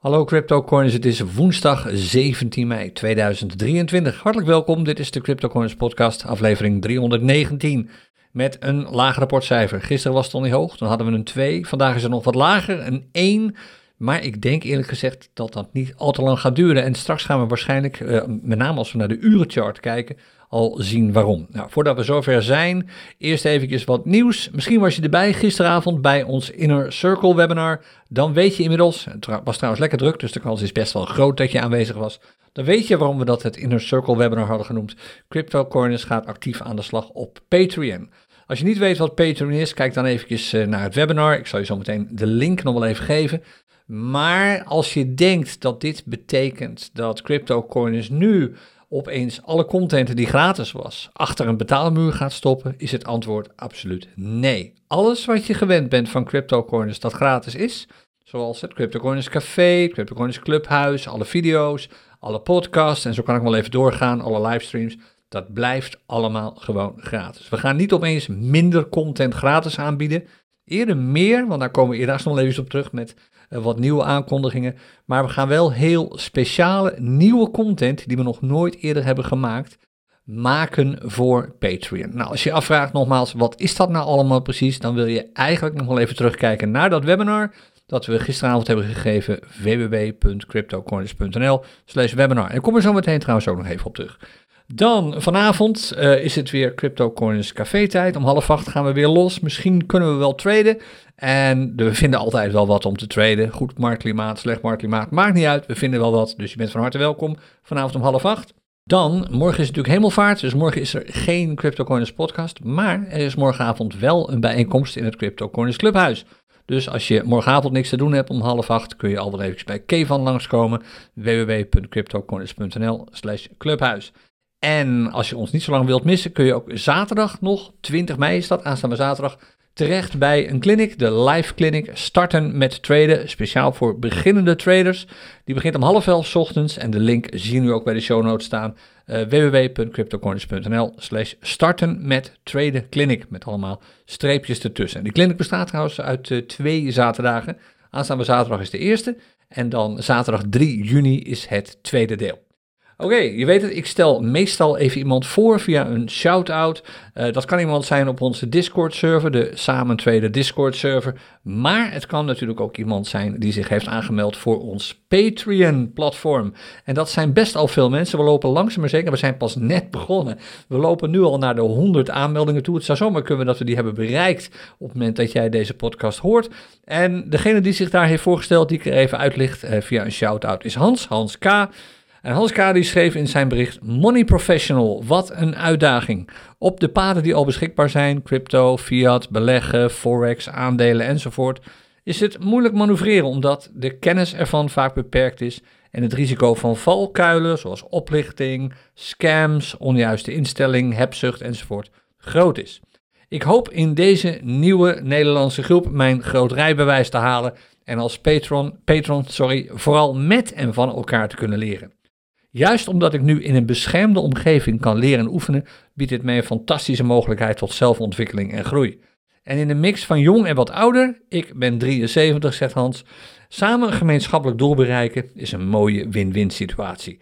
Hallo CryptoCoins, het is woensdag 17 mei 2023. Hartelijk welkom, dit is de CryptoCoins podcast, aflevering 319. Met een lager rapportcijfer. Gisteren was het al niet hoog, dan hadden we een 2. Vandaag is het nog wat lager, een 1. Maar ik denk eerlijk gezegd dat dat niet al te lang gaat duren. En straks gaan we waarschijnlijk, uh, met name als we naar de urenchart kijken, al zien waarom. Nou, voordat we zover zijn, eerst even wat nieuws. Misschien was je erbij gisteravond bij ons Inner Circle webinar. Dan weet je inmiddels, het was trouwens lekker druk, dus de kans is best wel groot dat je aanwezig was. Dan weet je waarom we dat het Inner Circle webinar hadden genoemd. CryptoCoins gaat actief aan de slag op Patreon. Als je niet weet wat Patreon is, kijk dan eventjes eh, naar het webinar. Ik zal je zo meteen de link nog wel even geven. Maar als je denkt dat dit betekent dat CryptoCoins nu opeens alle content die gratis was achter een betaalmuur gaat stoppen, is het antwoord absoluut nee. Alles wat je gewend bent van CryptoCoins dat gratis is, zoals het CryptoCoins Café, CryptoCoins Clubhuis, alle video's, alle podcasts en zo kan ik wel even doorgaan, alle livestreams, dat blijft allemaal gewoon gratis. We gaan niet opeens minder content gratis aanbieden, eerder meer, want daar komen we eerder nog even op terug met wat nieuwe aankondigingen. Maar we gaan wel heel speciale nieuwe content die we nog nooit eerder hebben gemaakt maken voor Patreon. Nou, als je afvraagt nogmaals, wat is dat nou allemaal precies? Dan wil je eigenlijk nog wel even terugkijken naar dat webinar dat we gisteravond hebben gegeven, www.cryptocoins.nl slash webinar. En ik kom er zo meteen trouwens ook nog even op terug. Dan vanavond uh, is het weer CryptoCoins café tijd. Om half acht gaan we weer los. Misschien kunnen we wel traden. En we vinden altijd wel wat om te traden. Goed marktklimaat, slecht marktklimaat, maakt niet uit. We vinden wel wat, dus je bent van harte welkom. Vanavond om half acht. Dan, morgen is het natuurlijk hemelvaart, dus morgen is er geen CryptoCoins podcast. Maar er is morgenavond wel een bijeenkomst in het CryptoCoins Clubhuis. Dus als je morgenavond niks te doen hebt om half acht, kun je al wel even bij Kevan langskomen. www.cryptocoins.nl slash clubhuis. En als je ons niet zo lang wilt missen, kun je ook zaterdag nog, 20 mei is dat, aanstaande zaterdag, terecht bij een clinic, de Live Clinic, starten met traden, speciaal voor beginnende traders. Die begint om half elf ochtends en de link zie je nu ook bij de show notes staan. Uh, www.cryptocoins.nl slash starten met traden clinic, met allemaal streepjes ertussen. En die clinic bestaat trouwens uit uh, twee zaterdagen. Aanstaande zaterdag is de eerste en dan zaterdag 3 juni is het tweede deel. Oké, je weet het, ik stel meestal even iemand voor via een shout-out. Uh, dat kan iemand zijn op onze Discord-server, de Samen Tweede Discord-server. Maar het kan natuurlijk ook iemand zijn die zich heeft aangemeld voor ons Patreon-platform. En dat zijn best al veel mensen. We lopen langzaam maar zeker, we zijn pas net begonnen. We lopen nu al naar de 100 aanmeldingen toe. Het zou zomaar kunnen dat we die hebben bereikt op het moment dat jij deze podcast hoort. En degene die zich daar heeft voorgesteld, die ik er even uitlicht uh, via een shout-out, is Hans, Hans K., en Hans Kadi schreef in zijn bericht: Money Professional, wat een uitdaging. Op de paden die al beschikbaar zijn, crypto, fiat, beleggen, forex, aandelen enzovoort, is het moeilijk manoeuvreren omdat de kennis ervan vaak beperkt is en het risico van valkuilen zoals oplichting, scams, onjuiste instelling, hebzucht enzovoort groot is. Ik hoop in deze nieuwe Nederlandse groep mijn groot rijbewijs te halen en als patron, patron sorry, vooral met en van elkaar te kunnen leren. Juist omdat ik nu in een beschermde omgeving kan leren en oefenen, biedt dit mij een fantastische mogelijkheid tot zelfontwikkeling en groei. En in een mix van jong en wat ouder, ik ben 73, zegt Hans, samen een gemeenschappelijk doel bereiken is een mooie win-win situatie.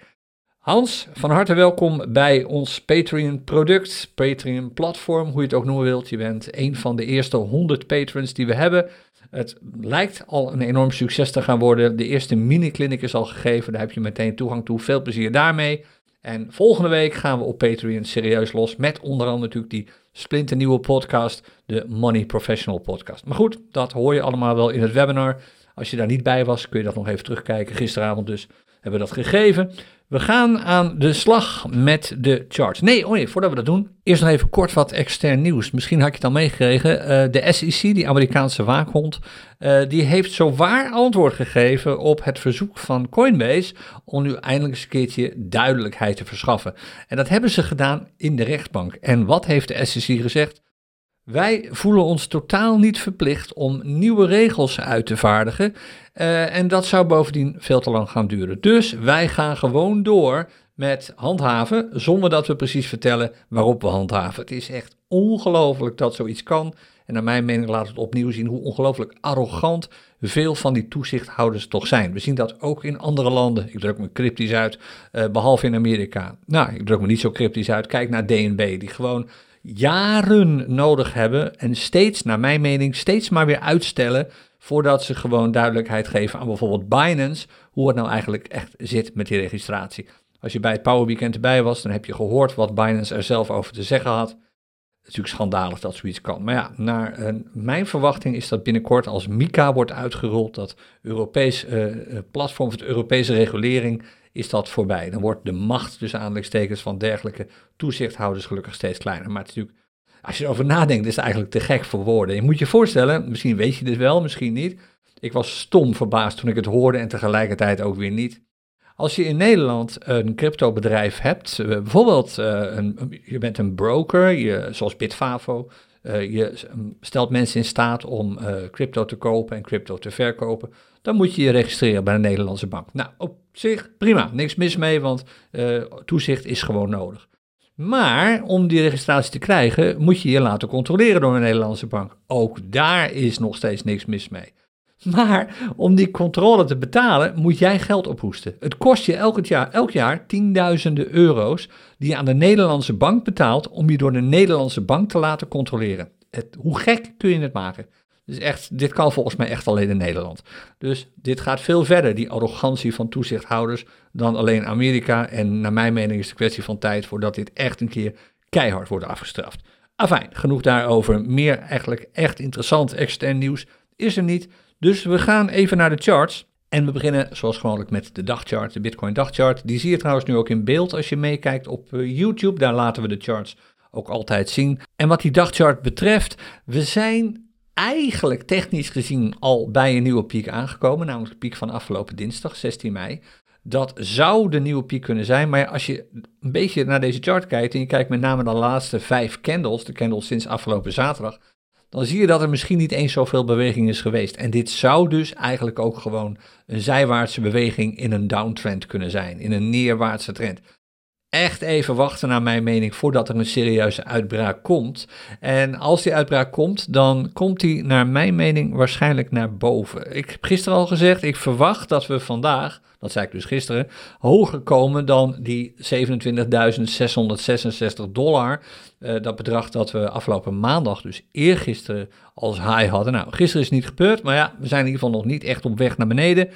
Hans, van harte welkom bij ons Patreon product, Patreon platform, hoe je het ook noemen wilt. Je bent een van de eerste 100 patrons die we hebben. Het lijkt al een enorm succes te gaan worden. De eerste mini-clinic is al gegeven. Daar heb je meteen toegang toe. Veel plezier daarmee. En volgende week gaan we op Patreon serieus los. Met onder andere natuurlijk die splinternieuwe podcast. De Money Professional podcast. Maar goed, dat hoor je allemaal wel in het webinar. Als je daar niet bij was, kun je dat nog even terugkijken. Gisteravond dus hebben we dat gegeven. We gaan aan de slag met de charts. Nee, oh nee, voordat we dat doen, eerst nog even kort wat extern nieuws. Misschien had je het al meegekregen. Uh, de SEC, die Amerikaanse waakhond, uh, die heeft zowaar antwoord gegeven op het verzoek van Coinbase om nu eindelijk eens een keertje duidelijkheid te verschaffen. En dat hebben ze gedaan in de rechtbank. En wat heeft de SEC gezegd? Wij voelen ons totaal niet verplicht om nieuwe regels uit te vaardigen. Uh, en dat zou bovendien veel te lang gaan duren. Dus wij gaan gewoon door met handhaven, zonder dat we precies vertellen waarop we handhaven. Het is echt ongelooflijk dat zoiets kan. En naar mijn mening laat het opnieuw zien hoe ongelooflijk arrogant veel van die toezichthouders toch zijn. We zien dat ook in andere landen. Ik druk me cryptisch uit, uh, behalve in Amerika. Nou, ik druk me niet zo cryptisch uit. Kijk naar DNB, die gewoon jaren nodig hebben en steeds, naar mijn mening, steeds maar weer uitstellen voordat ze gewoon duidelijkheid geven aan bijvoorbeeld Binance, hoe het nou eigenlijk echt zit met die registratie. Als je bij het Power Weekend erbij was, dan heb je gehoord wat Binance er zelf over te zeggen had. Natuurlijk schandalig dat zoiets kan. Maar ja, naar uh, mijn verwachting is dat binnenkort als MICA wordt uitgerold, dat Europees uh, platform voor de Europese regulering, is dat voorbij. Dan wordt de macht tussen aanleidingstekens van dergelijke toezichthouders gelukkig steeds kleiner. Maar het is natuurlijk, als je erover nadenkt, is het eigenlijk te gek voor woorden. Je moet je voorstellen, misschien weet je dit wel, misschien niet. Ik was stom verbaasd toen ik het hoorde en tegelijkertijd ook weer niet. Als je in Nederland een cryptobedrijf hebt, eh, bijvoorbeeld uh, een, je bent een broker, je, zoals Bitfavo, uh, je stelt mensen in staat om crypto te kopen en crypto te verkopen, dan moet je je registreren bij een Nederlandse bank. Nou, op zich prima, niks mis mee, want toezicht is gewoon nodig. Maar om die registratie te krijgen, moet je je laten controleren door een Nederlandse bank. Ook daar is nog steeds niks mis mee. Maar om die controle te betalen, moet jij geld ophoesten. Het kost je elk jaar, elk jaar tienduizenden euro's die je aan de Nederlandse bank betaalt om je door de Nederlandse bank te laten controleren. Het, hoe gek kun je het maken? Dus echt, dit kan volgens mij echt alleen in Nederland. Dus dit gaat veel verder, die arrogantie van toezichthouders, dan alleen Amerika. En naar mijn mening is het een kwestie van tijd voordat dit echt een keer keihard wordt afgestraft. Afijn, genoeg daarover. Meer eigenlijk echt interessant extern nieuws is er niet. Dus we gaan even naar de charts. En we beginnen zoals gewoonlijk met de dagchart, de Bitcoin dagchart. Die zie je trouwens nu ook in beeld als je meekijkt op eh, YouTube. Daar laten we de charts ook altijd zien. En wat die dagchart betreft, we zijn eigenlijk technisch gezien al bij een nieuwe piek aangekomen, namelijk de piek van afgelopen dinsdag, 16 mei. Dat zou de nieuwe piek kunnen zijn, maar als je een beetje naar deze chart kijkt en je kijkt met name naar de laatste vijf candles, de candles sinds afgelopen zaterdag, dan zie je dat er misschien niet eens zoveel beweging is geweest. En dit zou dus eigenlijk ook gewoon een zijwaartse beweging in een downtrend kunnen zijn, in een neerwaartse trend echt even wachten, naar mijn mening, voordat er een serieuze uitbraak komt. En als die uitbraak komt, dan komt die, naar mijn mening, waarschijnlijk naar boven. Ik heb gisteren al gezegd, ik verwacht dat we vandaag, dat zei ik dus gisteren, hoger komen dan die 27.666 dollar. Uh, dat bedrag dat we afgelopen maandag, dus eergisteren, als high hadden. Nou, gisteren is het niet gebeurd, maar ja, we zijn in ieder geval nog niet echt op weg naar beneden.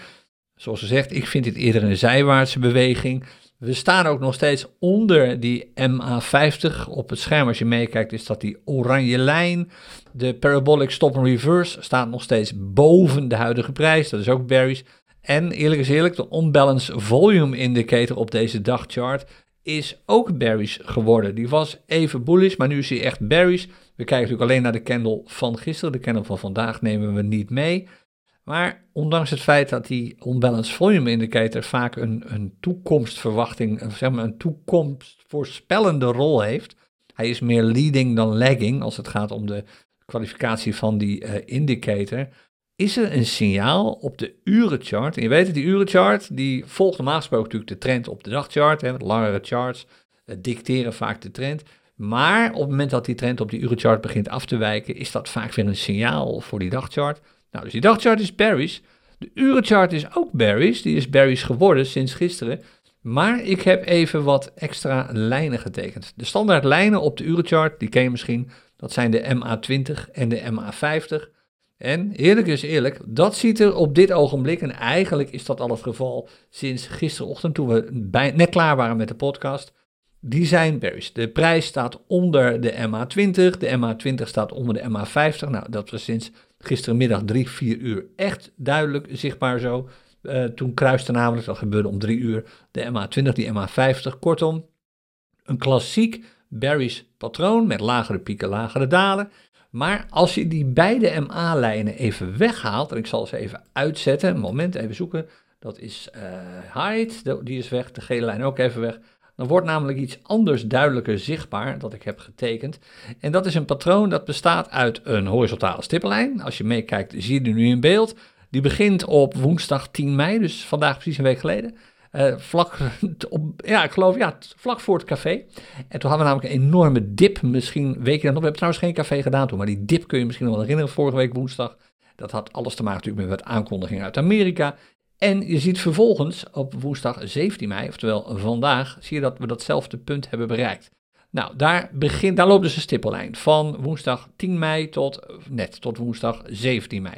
Zoals ze zegt, ik vind dit eerder een zijwaartse beweging. We staan ook nog steeds onder die MA50. Op het scherm, als je meekijkt, is dat die oranje lijn. De parabolic stop and reverse staat nog steeds boven de huidige prijs. Dat is ook bearish. En eerlijk is eerlijk, de unbalanced volume indicator op deze dagchart is ook bearish geworden. Die was even bullish, maar nu is hij echt bearish. We kijken natuurlijk alleen naar de candle van gisteren. De candle van vandaag nemen we niet mee. Maar ondanks het feit dat die unbalanced volume indicator vaak een, een toekomstverwachting, zeg maar een toekomstvoorspellende rol heeft, hij is meer leading dan lagging als het gaat om de kwalificatie van die uh, indicator, is er een signaal op de urenchart. En je weet het, die urenchart die volgt normaal gesproken natuurlijk de trend op de dagchart. Hè, langere charts uh, dicteren vaak de trend. Maar op het moment dat die trend op die urenchart begint af te wijken, is dat vaak weer een signaal voor die dagchart. Nou, dus die dagchart is bearish. De urenchart is ook bearish. Die is bearish geworden sinds gisteren. Maar ik heb even wat extra lijnen getekend. De standaard lijnen op de urenchart, die ken je misschien. Dat zijn de MA20 en de MA50. En eerlijk is eerlijk, dat ziet er op dit ogenblik, en eigenlijk is dat al het geval sinds gisterochtend toen we net klaar waren met de podcast, die zijn bearish. De prijs staat onder de MA20, de MA20 staat onder de MA50. Nou, dat was sinds gisterenmiddag 3, 4 uur echt duidelijk zichtbaar zo. Uh, toen kruiste namelijk, dat gebeurde om 3 uur, de MA20, die MA50. Kortom, een klassiek bearish patroon met lagere pieken, lagere dalen. Maar als je die beide MA-lijnen even weghaalt, en ik zal ze even uitzetten, een moment even zoeken. Dat is uh, height, die is weg, de gele lijn ook even weg. Dan wordt namelijk iets anders duidelijker zichtbaar dat ik heb getekend. En dat is een patroon dat bestaat uit een horizontale stippellijn. Als je meekijkt, zie je die nu in beeld. Die begint op woensdag 10 mei, dus vandaag precies een week geleden. Uh, vlak, op, ja, ik geloof, ja, vlak voor het café. En toen hadden we namelijk een enorme dip. Misschien weet je dat nog. We hebben trouwens geen café gedaan toen, maar die dip kun je misschien nog wel herinneren vorige week woensdag. Dat had alles te maken natuurlijk met wat aankondigingen uit Amerika. En je ziet vervolgens op woensdag 17 mei, oftewel vandaag, zie je dat we datzelfde punt hebben bereikt. Nou, daar, begint, daar loopt dus een stippellijn van woensdag 10 mei tot net tot woensdag 17 mei.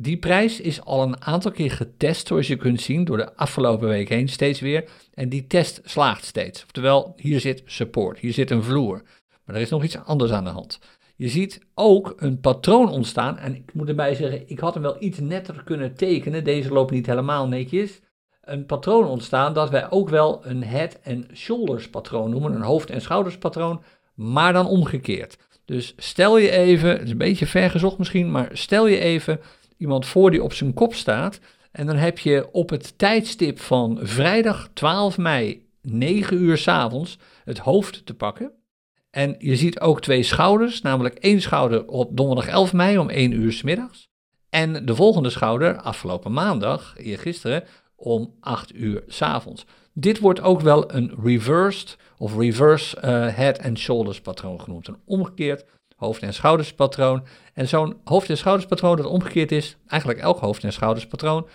Die prijs is al een aantal keer getest, zoals je kunt zien, door de afgelopen week heen steeds weer. En die test slaagt steeds. Oftewel, hier zit support, hier zit een vloer. Maar er is nog iets anders aan de hand. Je ziet ook een patroon ontstaan. En ik moet erbij zeggen, ik had hem wel iets netter kunnen tekenen. Deze loopt niet helemaal netjes. Een patroon ontstaan dat wij ook wel een head and shoulders patroon noemen. Een hoofd- en schouders patroon, maar dan omgekeerd. Dus stel je even, het is een beetje vergezocht misschien, maar stel je even iemand voor die op zijn kop staat. En dan heb je op het tijdstip van vrijdag 12 mei, 9 uur s avonds, het hoofd te pakken. En je ziet ook twee schouders, namelijk één schouder op donderdag 11 mei om 1 uur s middags. En de volgende schouder afgelopen maandag, gisteren, om 8 uur s avonds. Dit wordt ook wel een reversed of reverse uh, head and shoulders patroon genoemd. Een omgekeerd hoofd- en schouderspatroon. En zo'n hoofd- en schouderspatroon dat omgekeerd is, eigenlijk elk hoofd- en schouderspatroon,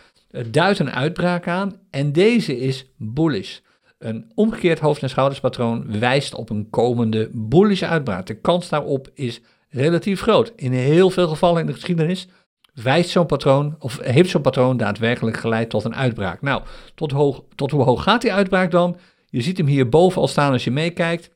duidt een uitbraak aan. En deze is bullish. Een omgekeerd hoofd- en schouderspatroon wijst op een komende bullish uitbraak. De kans daarop is relatief groot. In heel veel gevallen in de geschiedenis wijst zo'n patroon, of heeft zo'n patroon daadwerkelijk geleid tot een uitbraak. Nou, tot, hoog, tot hoe hoog gaat die uitbraak dan? Je ziet hem hier boven al staan als je meekijkt.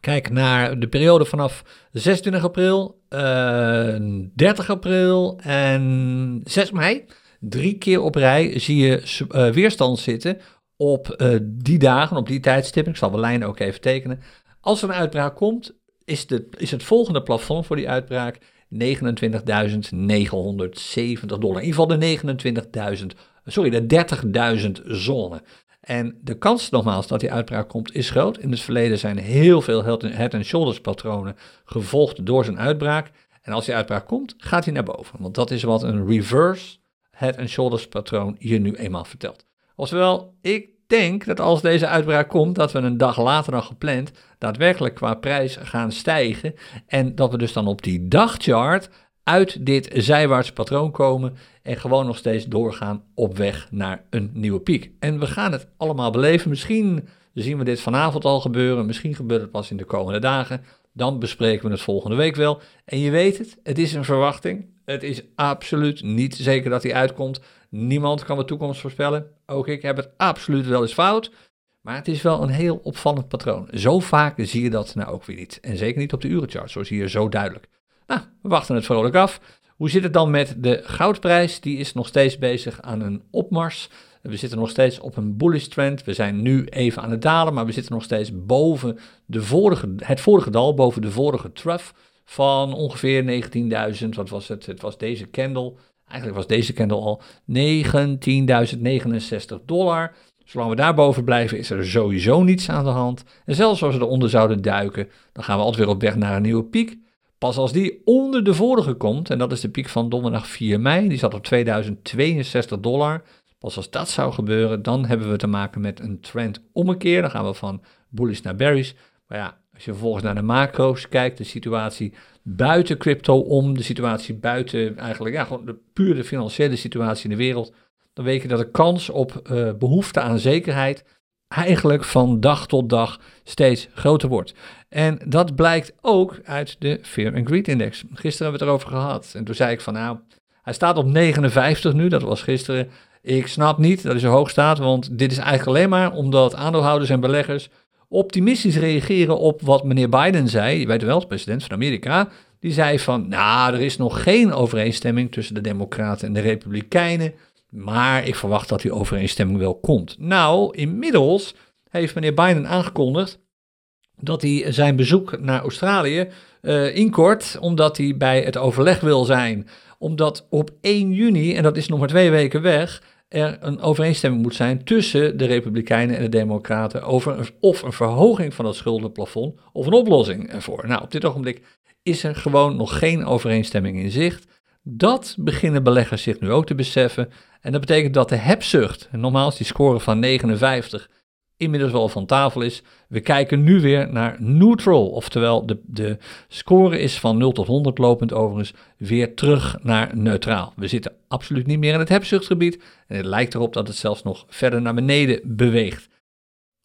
Kijk naar de periode vanaf 26 april, uh, eh, 30 april en 6 mei. Drie keer op rij zie je uh, weerstand zitten op uh, die dagen, op die tijdstippen. Ik zal de lijnen ook even tekenen. Als er een uitbraak komt, is, is het volgende plafond voor die uitbraak 29.970 dollar. In ieder geval de 29.000, sorry, de 30.000 zone. En de kans nogmaals dat die uitbraak komt is groot. In het verleden zijn heel veel head and shoulders patronen gevolgd door zijn uitbraak. En als die uitbraak komt, gaat hij naar boven. Want dat is wat een reverse head and shoulders patroon je nu eenmaal vertelt. Oftewel, ik denk dat als deze uitbraak komt, dat we een dag later dan gepland daadwerkelijk qua prijs gaan stijgen. En dat we dus dan op die dagchart uit dit zijwaarts patroon komen en gewoon nog steeds doorgaan op weg naar een nieuwe piek. En we gaan het allemaal beleven. Misschien zien we dit vanavond al gebeuren, misschien gebeurt het pas in de komende dagen. Dan bespreken we het volgende week wel. En je weet het, het is een verwachting. Het is absoluut niet zeker dat hij uitkomt. Niemand kan de toekomst voorspellen. Ook ik heb het absoluut wel eens fout. Maar het is wel een heel opvallend patroon. Zo vaak zie je dat nou ook weer niet. En zeker niet op de urenchart, zo zie je zo duidelijk. Nou, we wachten het vrolijk af. Hoe zit het dan met de goudprijs? Die is nog steeds bezig aan een opmars. We zitten nog steeds op een bullish trend. We zijn nu even aan het dalen, maar we zitten nog steeds boven de vorige, het vorige dal, boven de vorige trough van ongeveer 19.000. Wat was het? Het was deze candle. Eigenlijk was deze candle al 19.069 dollar. Zolang we daarboven blijven, is er sowieso niets aan de hand. En zelfs als we eronder zouden duiken, dan gaan we altijd weer op weg naar een nieuwe piek. Pas als die onder de vorige komt, en dat is de piek van donderdag 4 mei, die zat op 2062 dollar. Pas als dat zou gebeuren, dan hebben we te maken met een trend ommekeer. Dan gaan we van bullish naar bearish. Maar ja, als je vervolgens naar de macro's kijkt, de situatie buiten crypto om, de situatie buiten eigenlijk, ja, gewoon de pure financiële situatie in de wereld, dan weet je dat de kans op uh, behoefte aan zekerheid eigenlijk van dag tot dag steeds groter wordt. En dat blijkt ook uit de Fear and Greed Index. Gisteren hebben we het erover gehad. En toen zei ik van nou, hij staat op 59 nu, dat was gisteren. Ik snap niet dat hij zo hoog staat, want dit is eigenlijk alleen maar omdat aandeelhouders en beleggers optimistisch reageren op wat meneer Biden zei. Je weet wel, president van Amerika. Die zei van, nou, er is nog geen overeenstemming tussen de Democraten en de Republikeinen. Maar ik verwacht dat die overeenstemming wel komt. Nou, inmiddels heeft meneer Biden aangekondigd dat hij zijn bezoek naar Australië uh, inkort, omdat hij bij het overleg wil zijn. Omdat op 1 juni, en dat is nog maar twee weken weg, er een overeenstemming moet zijn tussen de Republikeinen en de Democraten over of een verhoging van het schuldenplafond of een oplossing ervoor. Nou, op dit ogenblik is er gewoon nog geen overeenstemming in zicht. Dat beginnen beleggers zich nu ook te beseffen. En dat betekent dat de hebzucht, normaal is die score van 59, inmiddels wel van tafel is. We kijken nu weer naar neutral, oftewel de, de score is van 0 tot 100 lopend overigens weer terug naar neutraal. We zitten absoluut niet meer in het hebzuchtgebied en het lijkt erop dat het zelfs nog verder naar beneden beweegt.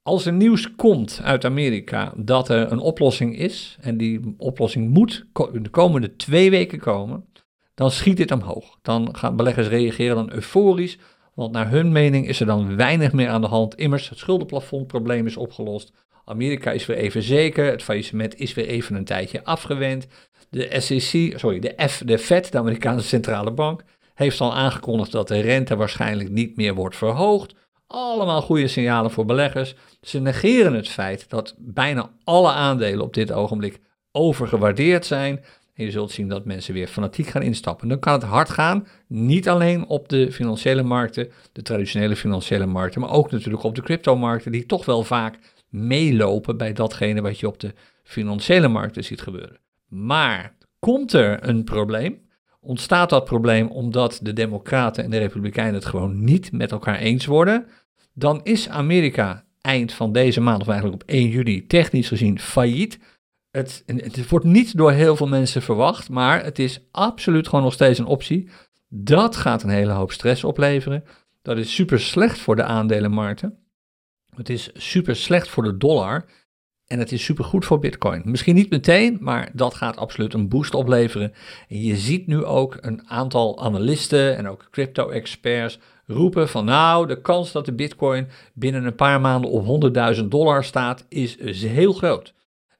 Als er nieuws komt uit Amerika dat er een oplossing is, en die oplossing moet de komende twee weken komen, dan schiet dit omhoog. Dan gaan beleggers reageren dan euforisch, want naar hun mening is er dan weinig meer aan de hand. Immers, het schuldenplafondprobleem is opgelost. Amerika is weer even zeker. Het faillissement is weer even een tijdje afgewend. De SEC, sorry, de, F, de Fed, de Amerikaanse centrale bank, heeft al aangekondigd dat de rente waarschijnlijk niet meer wordt verhoogd. Allemaal goede signalen voor beleggers. Ze negeren het feit dat bijna alle aandelen op dit ogenblik overgewaardeerd zijn. En je zult zien dat mensen weer fanatiek gaan instappen. Dan kan het hard gaan, niet alleen op de financiële markten, de traditionele financiële markten, maar ook natuurlijk op de cryptomarkten, die toch wel vaak meelopen bij datgene wat je op de financiële markten ziet gebeuren. Maar komt er een probleem? Ontstaat dat probleem omdat de Democraten en de Republikeinen het gewoon niet met elkaar eens worden? Dan is Amerika eind van deze maand, of eigenlijk op 1 juli, technisch gezien failliet. Het, wordt niet door heel veel mensen verwacht, maar het is absoluut gewoon nog steeds een optie. Dat gaat een hele hoop stress opleveren. Dat is super slecht voor de aandelenmarkten. Het is super slecht voor de dollar. En het is super goed voor Bitcoin. Misschien niet meteen, maar dat gaat absoluut een boost opleveren. En je ziet nu ook een aantal analisten en ook crypto-experts roepen van nou, de kans dat de Bitcoin binnen een paar maanden op 100.000 dollar staat is heel groot.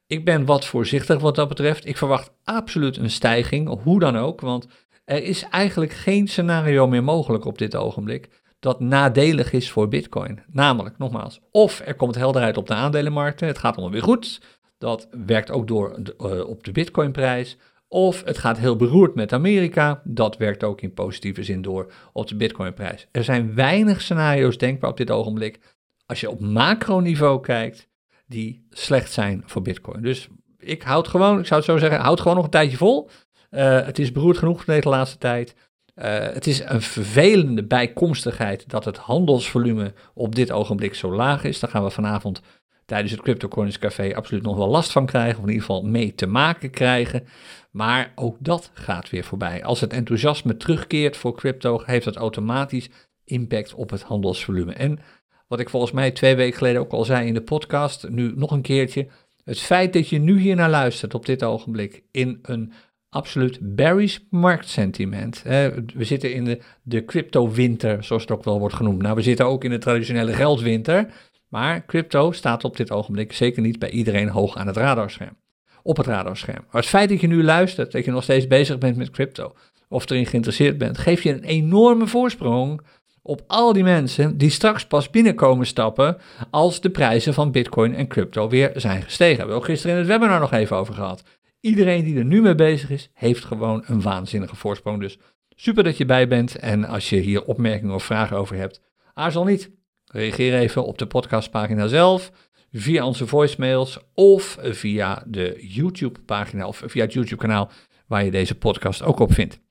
Ik ben wat voorzichtig wat dat betreft. Ik verwacht absoluut een stijging, hoe dan ook, want er is eigenlijk geen scenario meer mogelijk op dit ogenblik dat nadelig is voor Bitcoin. Namelijk, nogmaals, of er komt helderheid op de aandelenmarkten, het gaat allemaal weer goed, dat werkt ook door uh, op de Bitcoinprijs. Of het gaat heel beroerd met Amerika, dat werkt ook in positieve zin door op de Bitcoinprijs. Er zijn weinig scenario's denkbaar op dit ogenblik. Als je op macroniveau kijkt, die slecht zijn voor Bitcoin. Dus ik houd gewoon, ik zou het zo zeggen, houd gewoon nog een tijdje vol. Uh, het is beroerd genoeg de laatste tijd. Uh, het is een vervelende bijkomstigheid dat het handelsvolume op dit ogenblik zo laag is. Daar gaan we vanavond tijdens het CryptoCoins Café absoluut nog wel last van krijgen, of in ieder geval mee te maken krijgen. Maar ook dat gaat weer voorbij. Als het enthousiasme terugkeert voor crypto, heeft dat automatisch impact op het handelsvolume. En wat ik volgens mij twee weken geleden ook al zei in de podcast, nu nog een keertje. Het feit dat je nu hier naar luistert op dit ogenblik in een absoluut bearish marktsentiment. we zitten in de, de crypto-winter, zoals het ook wel wordt genoemd. Nou, we zitten ook in de traditionele geldwinter. Maar crypto staat op dit ogenblik zeker niet bij iedereen hoog aan het radarscherm. Op het radarscherm. Maar het feit dat je nu luistert, dat je nog steeds bezig bent met crypto, of erin geïnteresseerd bent, geeft je een enorme voorsprong op al die mensen die straks pas binnenkomen stappen als de prijzen van Bitcoin en crypto weer zijn gestegen. We hebben ook gisteren in het webinar nog even over gehad. Iedereen die er nu mee bezig is, heeft gewoon een waanzinnige voorsprong. Dus super dat je bij bent. En als je hier opmerkingen of vragen over hebt, aarzel niet. Reageer even op de podcastpagina zelf, via onze voicemails of via de YouTube-pagina of via het YouTube-kanaal waar je deze podcast ook op vindt.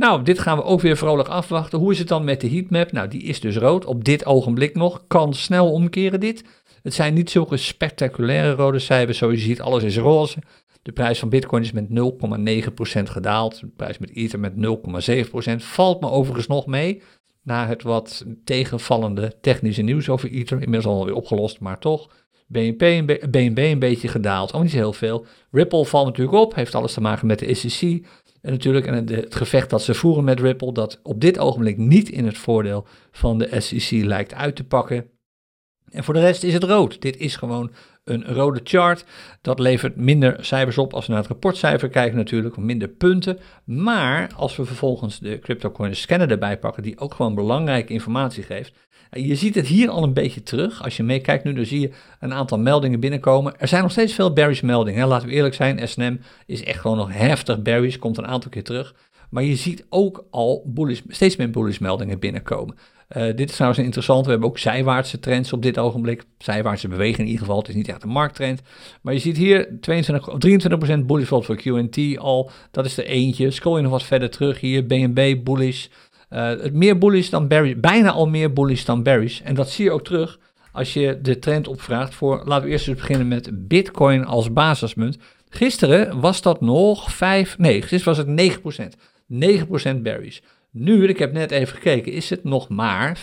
Nou, dit gaan we ook weer vrolijk afwachten. Hoe is het dan met de heatmap? Nou, die is dus rood. Op dit ogenblik nog. Kan snel omkeren dit. Het zijn niet zulke spectaculaire rode cijfers. Zoals je ziet, alles is roze. De prijs van Bitcoin is met 0,9% gedaald. De prijs met Ether met 0,7%. Valt me overigens nog mee. Na het wat tegenvallende technische nieuws over Ether. Inmiddels alweer opgelost, maar toch. BNB een beetje gedaald. Ook niet heel veel. Ripple valt natuurlijk op. Heeft alles te maken met de SEC. En natuurlijk en het gevecht dat ze voeren met Ripple, dat op dit ogenblik niet in het voordeel van de SEC lijkt uit te pakken. En voor de rest is het rood. Dit is gewoon een rode chart. Dat levert minder cijfers op als we naar het rapportcijfer kijken natuurlijk, minder punten. Maar als we vervolgens de CryptoCoin scanner erbij pakken, die ook gewoon belangrijke informatie geeft. Je ziet het hier al een beetje terug. Als je meekijkt nu, dan zie je een aantal meldingen binnenkomen. Er zijn nog steeds veel bearish meldingen. Laten we eerlijk zijn, SNM is echt gewoon nog heftig bearish, komt een aantal keer terug. Maar je ziet ook al bullish, steeds meer bullish meldingen binnenkokomen. Uh, dit is trouwens interessant. We hebben ook zijwaartse trends op dit ogenblik. Zijwaartse beweging in ieder geval. Het is niet echt een markttrend. Maar je ziet hier 22, 23% bullish voor QNT al. Dat is er eentje. Scroll je nog wat verder terug hier. BNB bullish. Uh, het meer bullish dan berries, bijna al meer bullish dan berries. En dat zie je ook terug als je de trend opvraagt voor, laten we eerst eens beginnen met Bitcoin als basismunt. Gisteren was dat nog 5, nee, gisteren was het 9%. 9% berries. Nu, ik heb net even gekeken, is het nog maar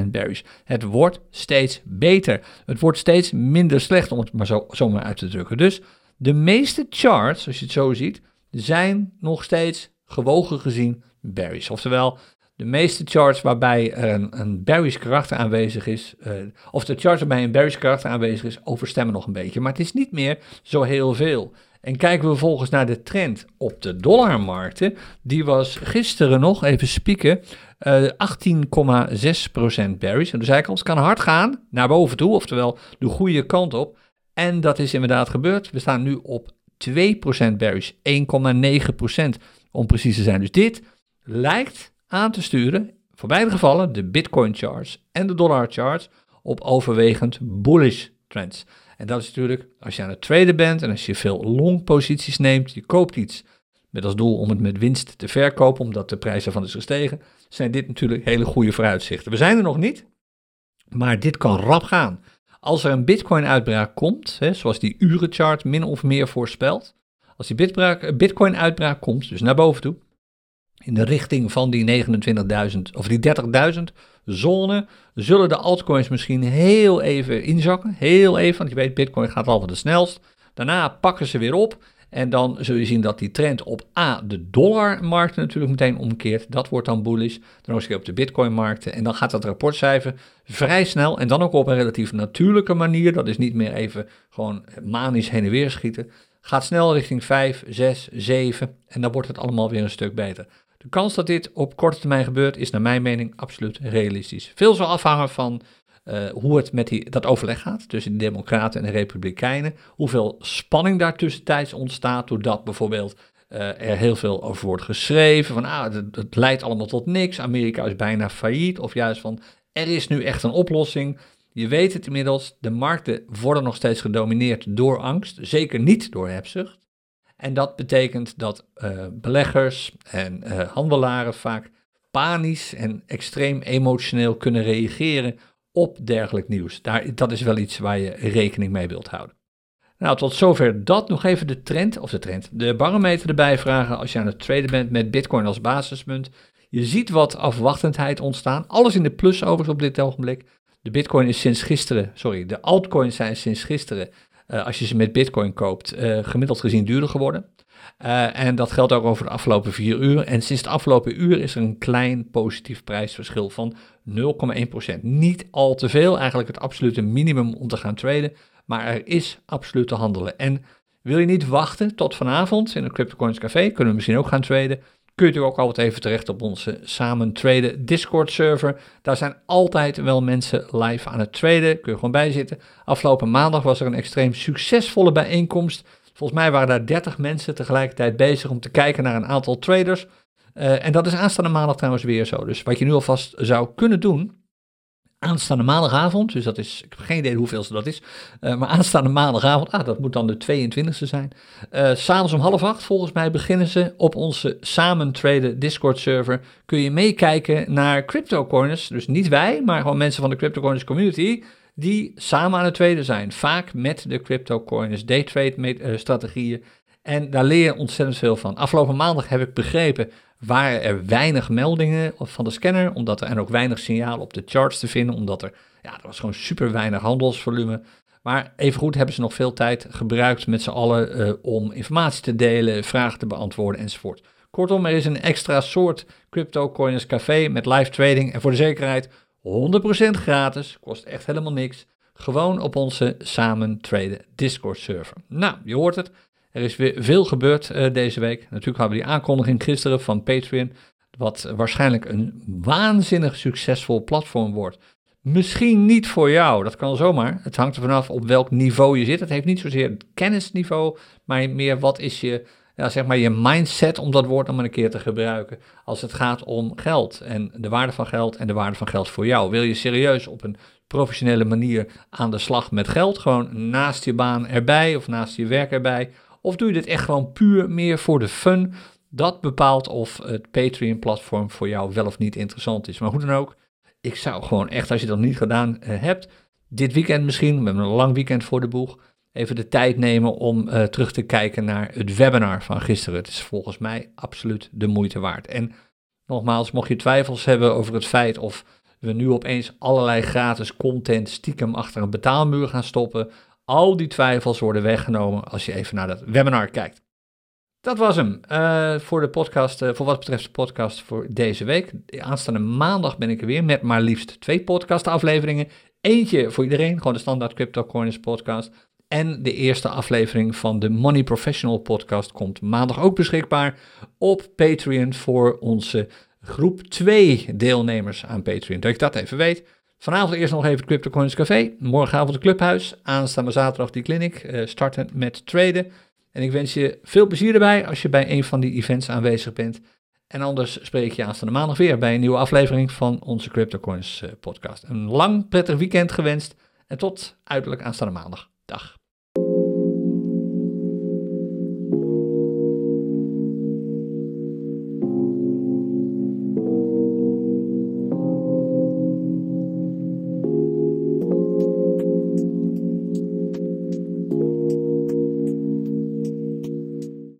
5,6% berries. Het wordt steeds beter. Het wordt steeds minder slecht, om het maar zo, zo maar uit te drukken. Dus de meeste charts, als je het zo ziet, zijn nog steeds gewogen gezien berries. Oftewel, de meeste charts waarbij een, een bearish karakter aanwezig is, uh, of de charts waarbij een bearish karakter aanwezig is, overstemmen nog een beetje. Maar het is niet meer zo heel veel. En kijken we vervolgens naar de trend op de dollarmarkten, die was gisteren nog, even spieken, uh, 18,6% bearish. En de zijkant kan hard gaan, naar boven toe, oftewel de goede kant op. En dat is inderdaad gebeurd. We staan nu op 2% bearish, 1,9% om precies te zijn. Dus dit lijkt aan te sturen, voor beide gevallen, de Bitcoin charts en de dollar charts, op overwegend bullish trends. En dat is natuurlijk, als je aan het traden bent en als je veel long posities neemt, je koopt iets met als doel om het met winst te verkopen, omdat de prijs ervan is gestegen, zijn dit natuurlijk hele goede vooruitzichten. We zijn er nog niet, maar dit kan rap gaan. Als er een Bitcoin-uitbraak komt, hè, zoals die urenchart min of meer voorspelt, als die Bitcoin-uitbraak komt, dus naar boven toe, in de richting van die 29.000 of die 30.000 zone, zullen de altcoins misschien heel even inzakken. Heel even, want je weet, Bitcoin gaat altijd het snelst. Daarna pakken ze weer op. En dan zul je zien dat die trend op A, de dollarmarkt natuurlijk meteen omkeert. Dat wordt dan bullish. Dan ook op de bitcoinmarkten. En dan gaat dat rapportcijfer vrij snel. En dan ook op een relatief natuurlijke manier. Dat is niet meer even gewoon manisch heen en weer schieten. Gaat snel richting 5, 6, 7. En dan wordt het allemaal weer een stuk beter. De kans dat dit op korte termijn gebeurt is naar mijn mening absoluut realistisch. Veel zal afhangen van uh, hoe het met die, dat overleg gaat tussen de Democraten en de Republikeinen. Hoeveel spanning daar tussentijds ontstaat, doordat bijvoorbeeld uh, er heel veel over wordt geschreven. Van ah, het, het, leidt allemaal tot niks. Amerika is bijna failliet. Of juist van er is nu echt een oplossing. Je weet het inmiddels, de markten worden nog steeds gedomineerd door angst. Zeker niet door hebzucht. En dat betekent dat uh, beleggers en uh, handelaren vaak panisch en extreem emotioneel kunnen reageren op dergelijk nieuws. Daar, dat is wel iets waar je rekening mee wilt houden. Nou, tot zover dat. Nog even de trend, of de trend, de barometer erbij vragen als je aan het traden bent met Bitcoin als basismunt. Je ziet wat afwachtendheid ontstaan. Alles in de plus overigens op dit ogenblik. De Bitcoin is sinds gisteren, sorry, de altcoins zijn sinds gisteren uh, als je ze met Bitcoin koopt, uh, gemiddeld gezien duurder geworden. Uh, en dat geldt ook over de afgelopen vier uur. En sinds het afgelopen uur is er een klein positief prijsverschil van 0,1%. Niet al te veel, eigenlijk het absolute minimum om te gaan traden. Maar er is absoluut te handelen. En wil je niet wachten tot vanavond in een CryptoCoins Café, kunnen we misschien ook gaan traden kun je natuurlijk ook altijd even terecht op onze samen traden Discord server. Daar zijn altijd wel mensen live aan het traden. Kun je gewoon bij zitten. Afgelopen maandag was er een extreem succesvolle bijeenkomst. Volgens mij waren daar 30 mensen tegelijkertijd bezig om te kijken naar een aantal traders. Uh, en dat is aanstaande maandag trouwens weer zo. Dus wat je nu alvast zou kunnen doen, aanstaande maandagavond, dus dat is, ik heb geen idee hoeveelste dat is, uh, maar aanstaande maandagavond, ah, dat moet dan de 22e zijn. Uh, S'avonds om half acht, volgens mij, beginnen ze op onze samen traden Discord server. Kun je meekijken naar CryptoCoiners, dus niet wij, maar gewoon mensen van de CryptoCoiners community, die samen aan het traden zijn. Vaak met de CryptoCoiners daytrade uh, strategieën. En daar leer je ontzettend veel van. Afgelopen maandag heb ik begrepen waren er weinig meldingen van de scanner, omdat er en ook weinig signaal op de charts te vinden, omdat er, ja, er was gewoon super weinig handelsvolume. Maar evengoed hebben ze nog veel tijd gebruikt met z'n allen uh, om informatie te delen, vragen te beantwoorden enzovoort. Kortom, er is een extra soort CryptoCoiners café met live trading en voor de zekerheid 100% gratis, kost echt helemaal niks. Gewoon op onze samen traden Discord server. Nou, je hoort het. Er is weer veel gebeurd uh, deze week. Natuurlijk hadden we die aankondiging gisteren van Patreon, wat waarschijnlijk een waanzinnig succesvol platform wordt. Misschien niet voor jou, dat kan zomaar. Het hangt er vanaf op welk niveau je zit. Het heeft niet zozeer het kennisniveau, maar meer wat is je, ja, zeg maar je mindset, om dat woord dan maar een keer te gebruiken, als het gaat om geld en de waarde van geld en de waarde van geld voor jou. Wil je serieus op een professionele manier aan de slag met geld, gewoon naast je baan erbij of naast je werk erbij, of doe je dit echt gewoon puur meer voor de fun? Dat bepaalt of het Patreon-platform voor jou wel of niet interessant is. Maar hoe dan ook, ik zou gewoon echt, als je dat niet gedaan eh, hebt, dit weekend misschien, we hebben een lang weekend voor de boeg, even de tijd nemen om uh, terug te kijken naar het webinar van gisteren. Het is volgens mij absoluut de moeite waard. En nogmaals, mocht je twijfels hebben over het feit of we nu opeens allerlei gratis content stiekem achter een betaalmuur gaan stoppen, al die twijfels worden weggenomen als je even naar dat webinar kijkt. Dat was hem uh, voor de podcast, uh, voor wat betreft de podcast voor deze week. Aanstaande maandag ben ik er weer met maar liefst twee podcastafleveringen. Eentje voor iedereen, gewoon de standaard CryptoCoiners podcast. En de eerste aflevering van de Money Professional podcast komt maandag ook beschikbaar op Patreon voor onze groep 2 deelnemers aan Patreon. Dat ik dat even weet. Vanavond eerst nog even het CryptoCoins Café. Morgenavond het Clubhuis. Aanstaande zaterdag die clinic. Uh, starten met traden. En ik wens je veel plezier erbij als je bij een van die events aanwezig bent. En anders spreek je aanstaande maandag weer bij een nieuwe aflevering van onze CryptoCoins uh, podcast. Een lang prettig weekend gewenst en tot uiterlijk aanstaande maandag. Dag.